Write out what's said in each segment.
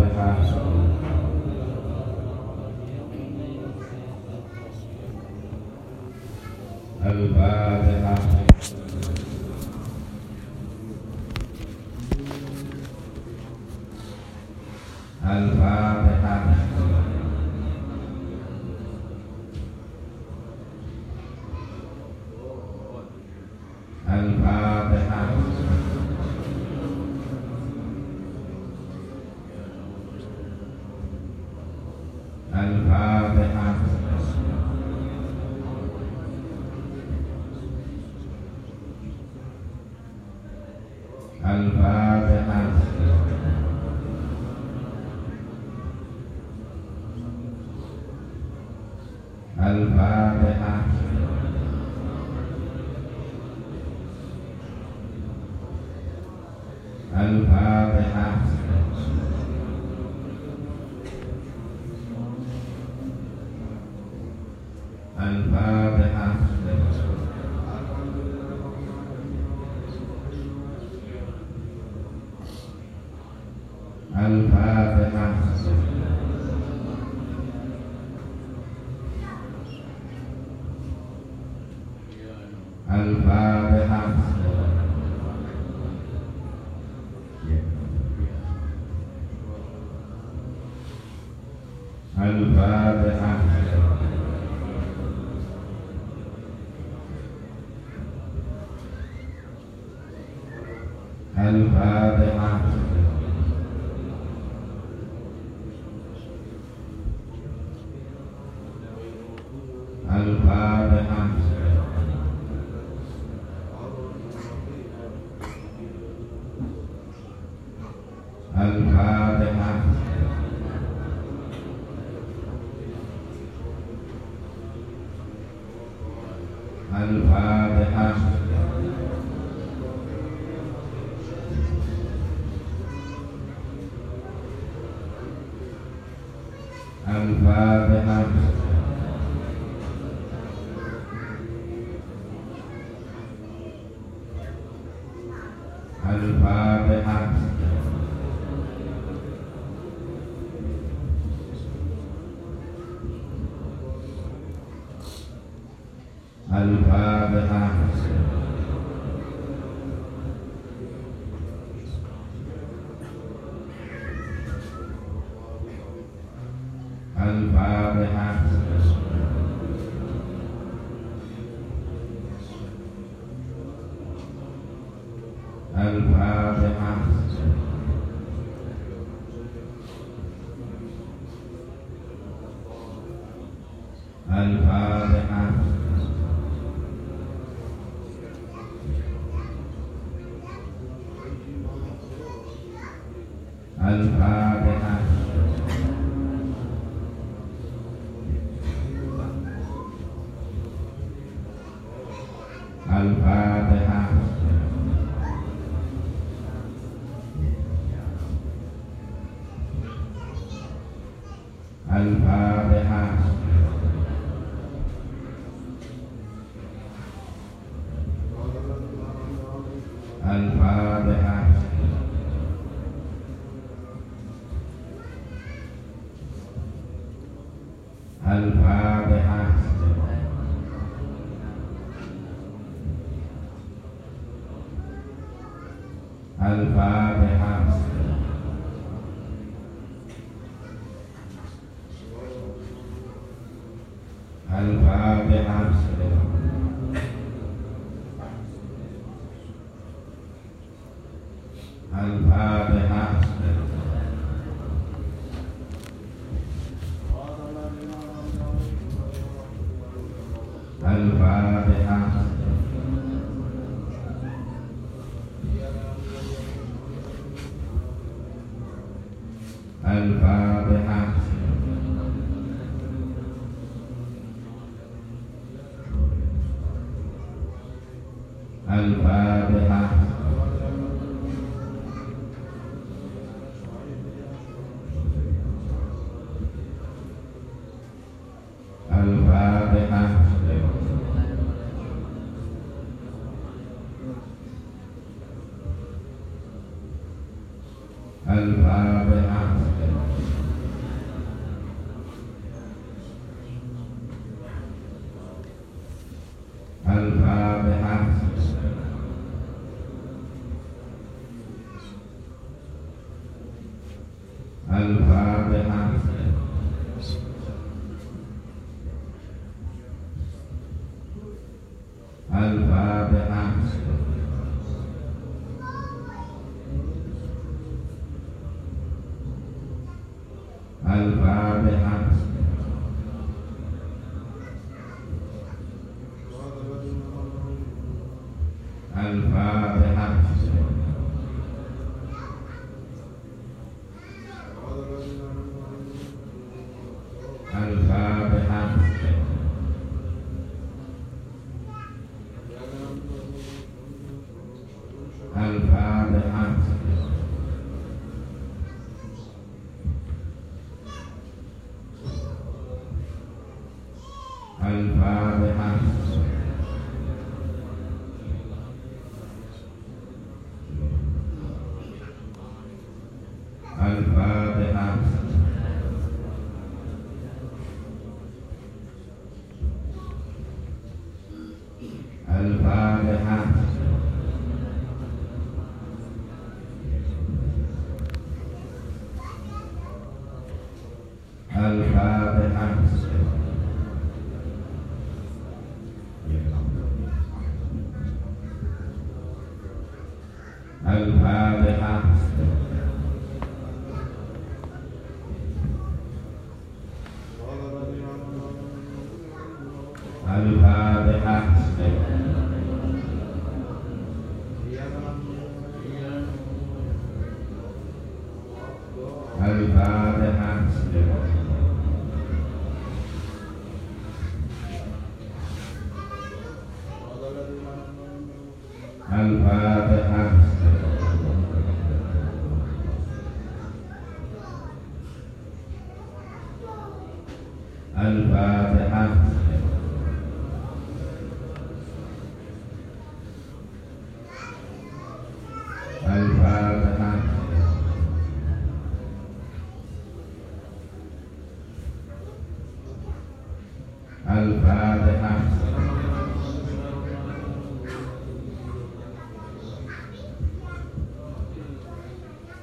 الفاتحة الفاتحة Al-Fatihah Al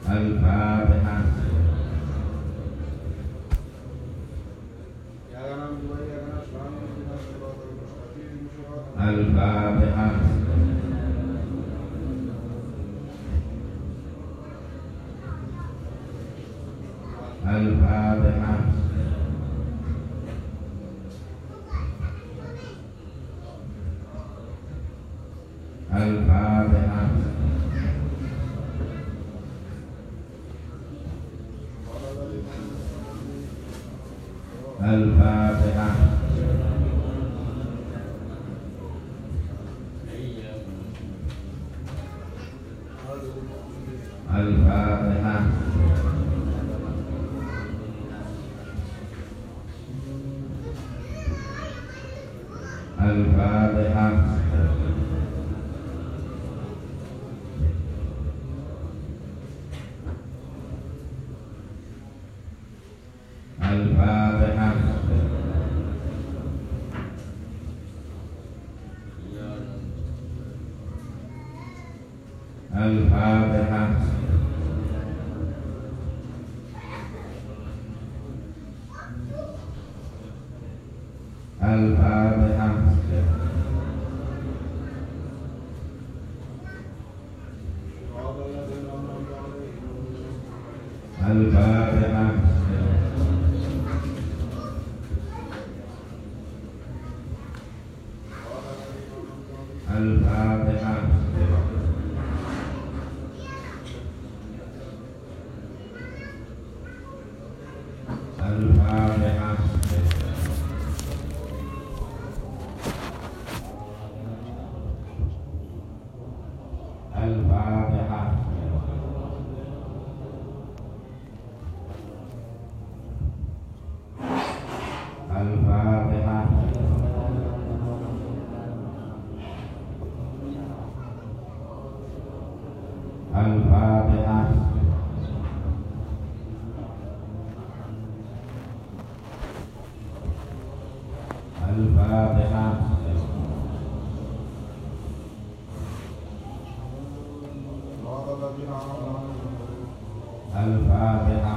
Al-Fatihah. الفاتحة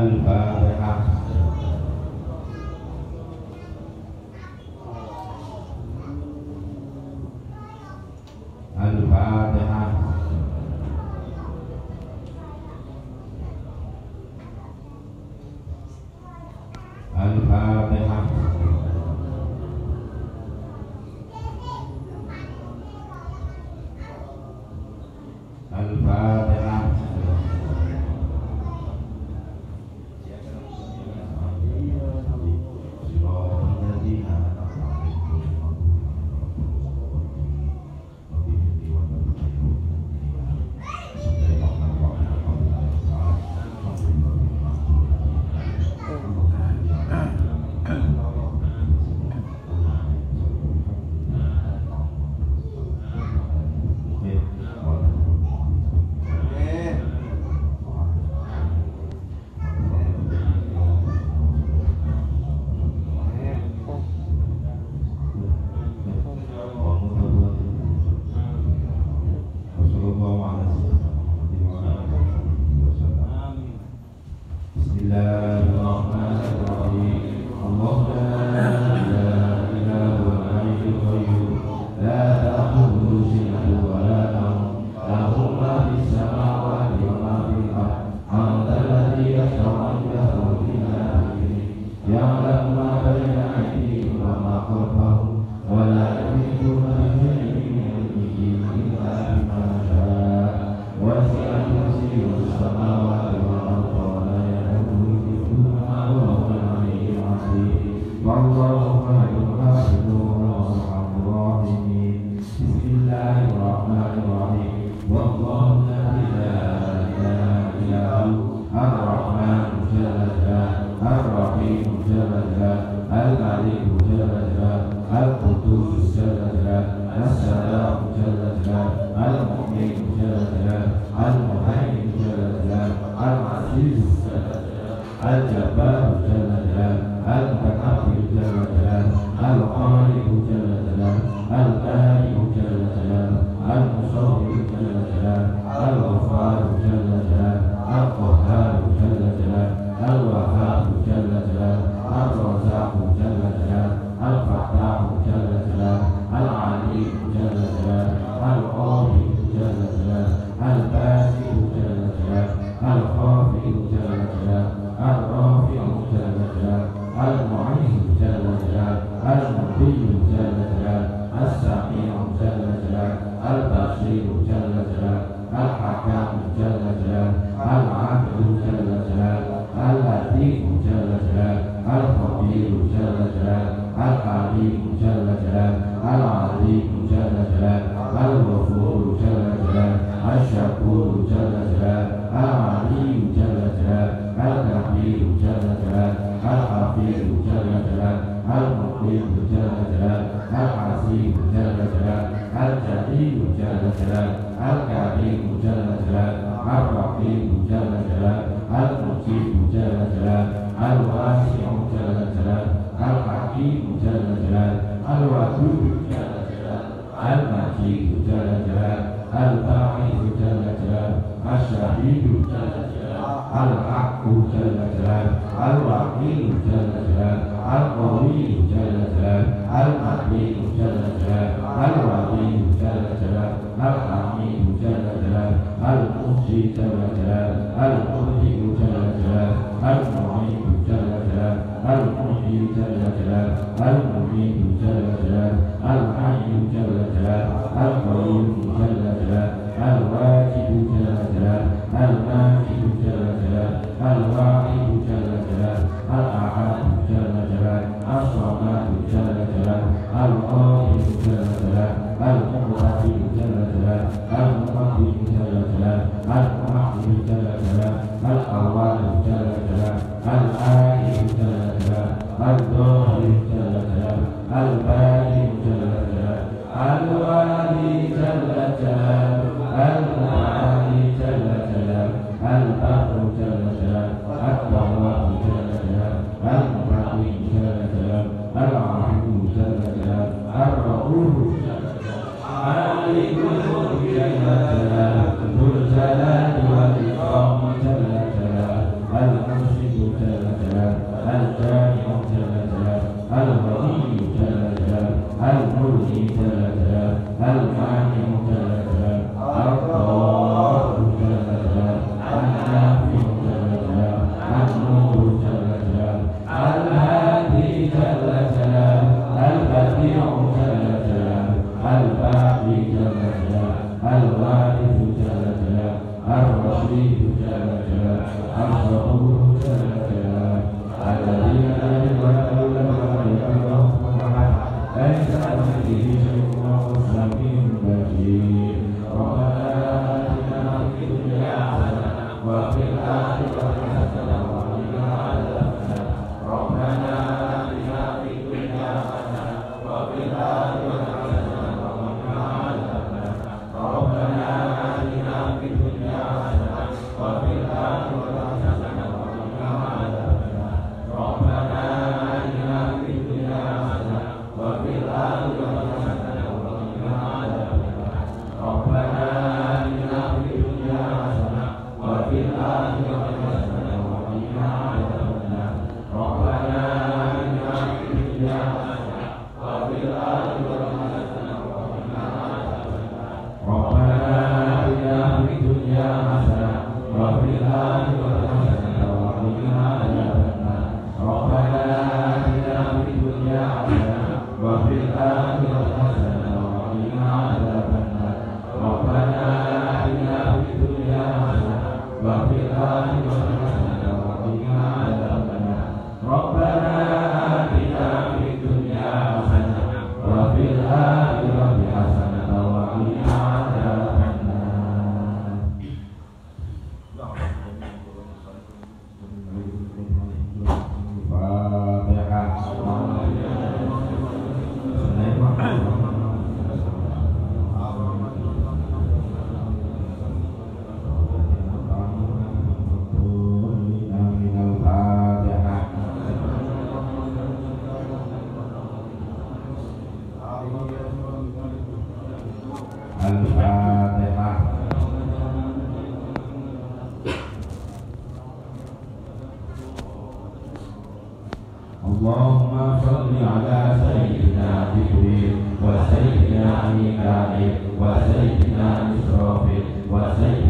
alfa Thank you. Ini adalah hal al اللهم صل على سيدنا جبريل وسيدنا ميكائيل وسيدنا إسرافيل وسيدنا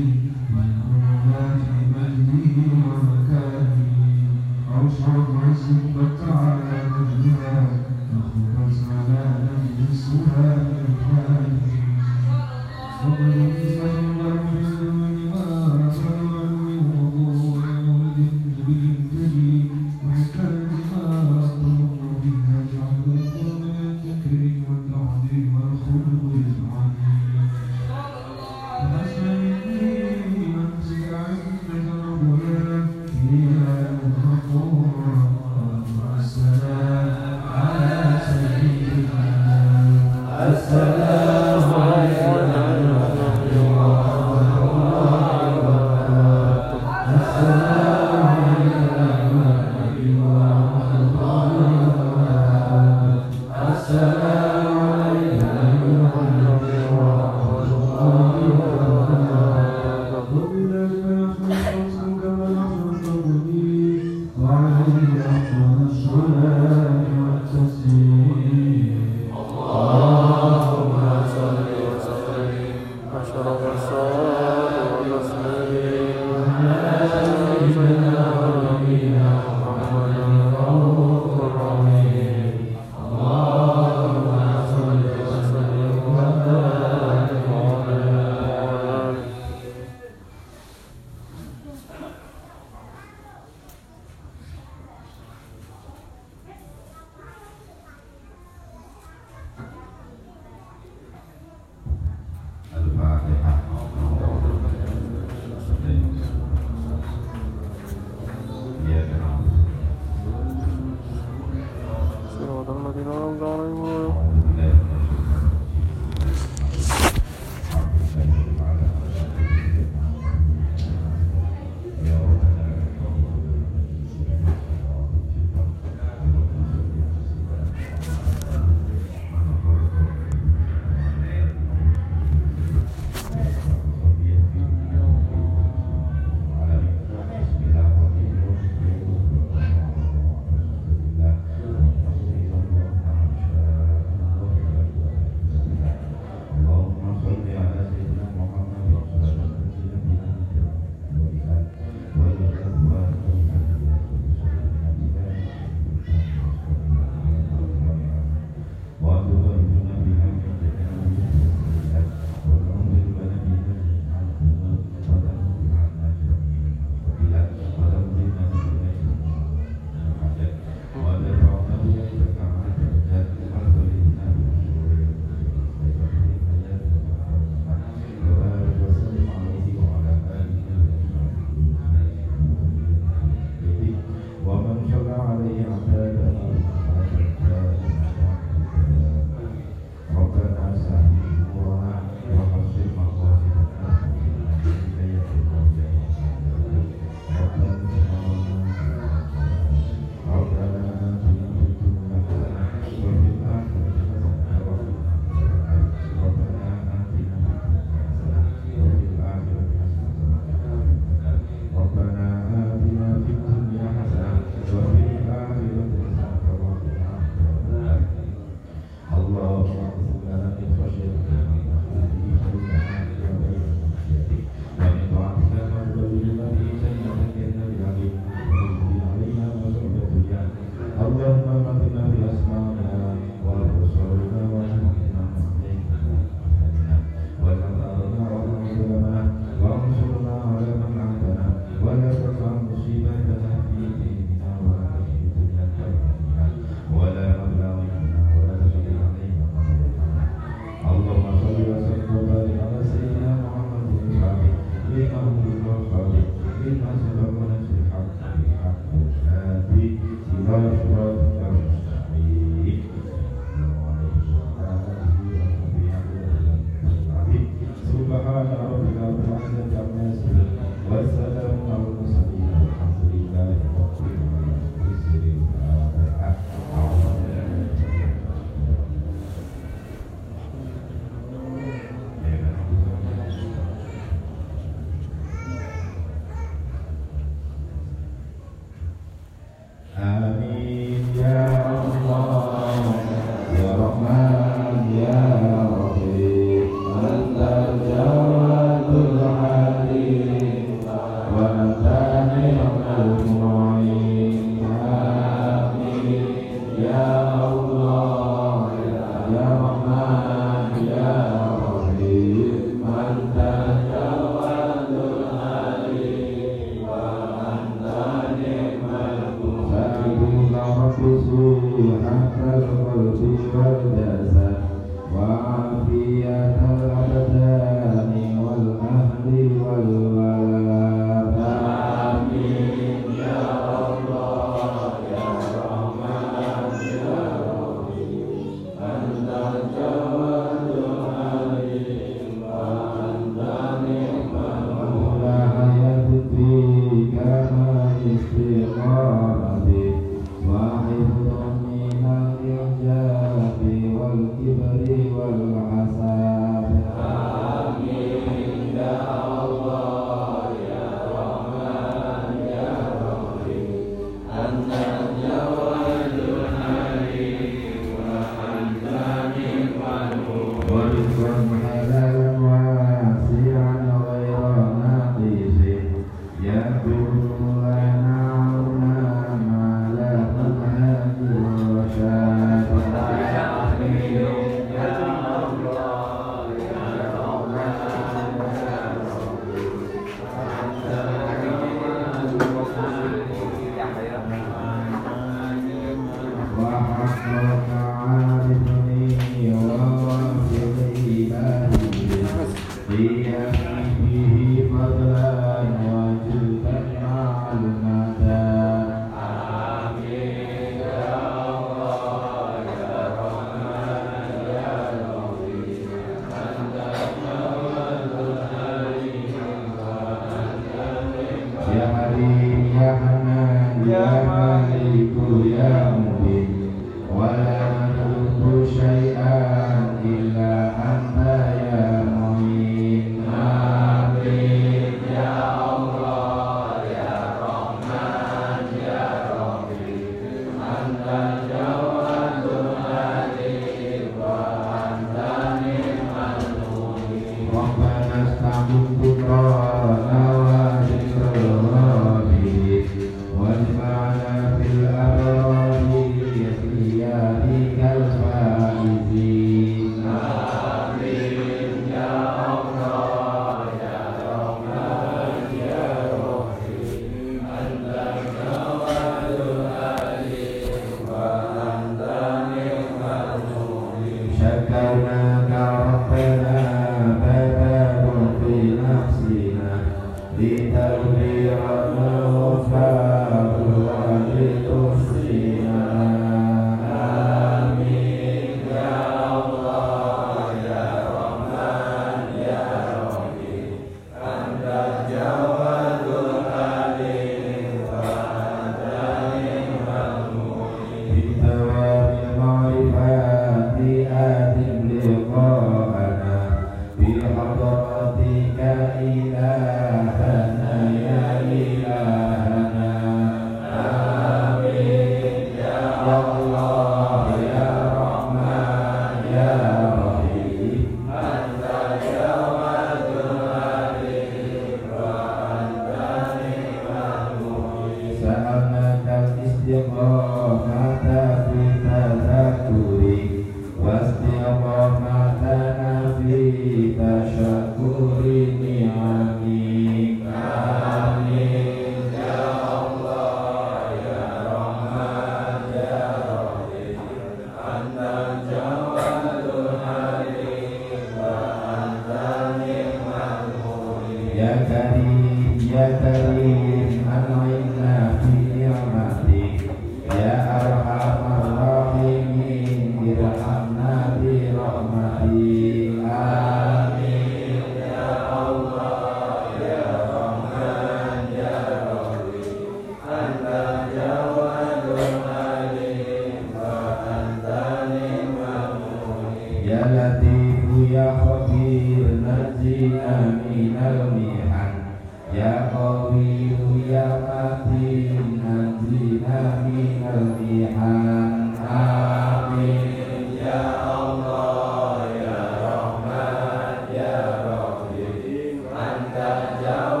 jadi bicara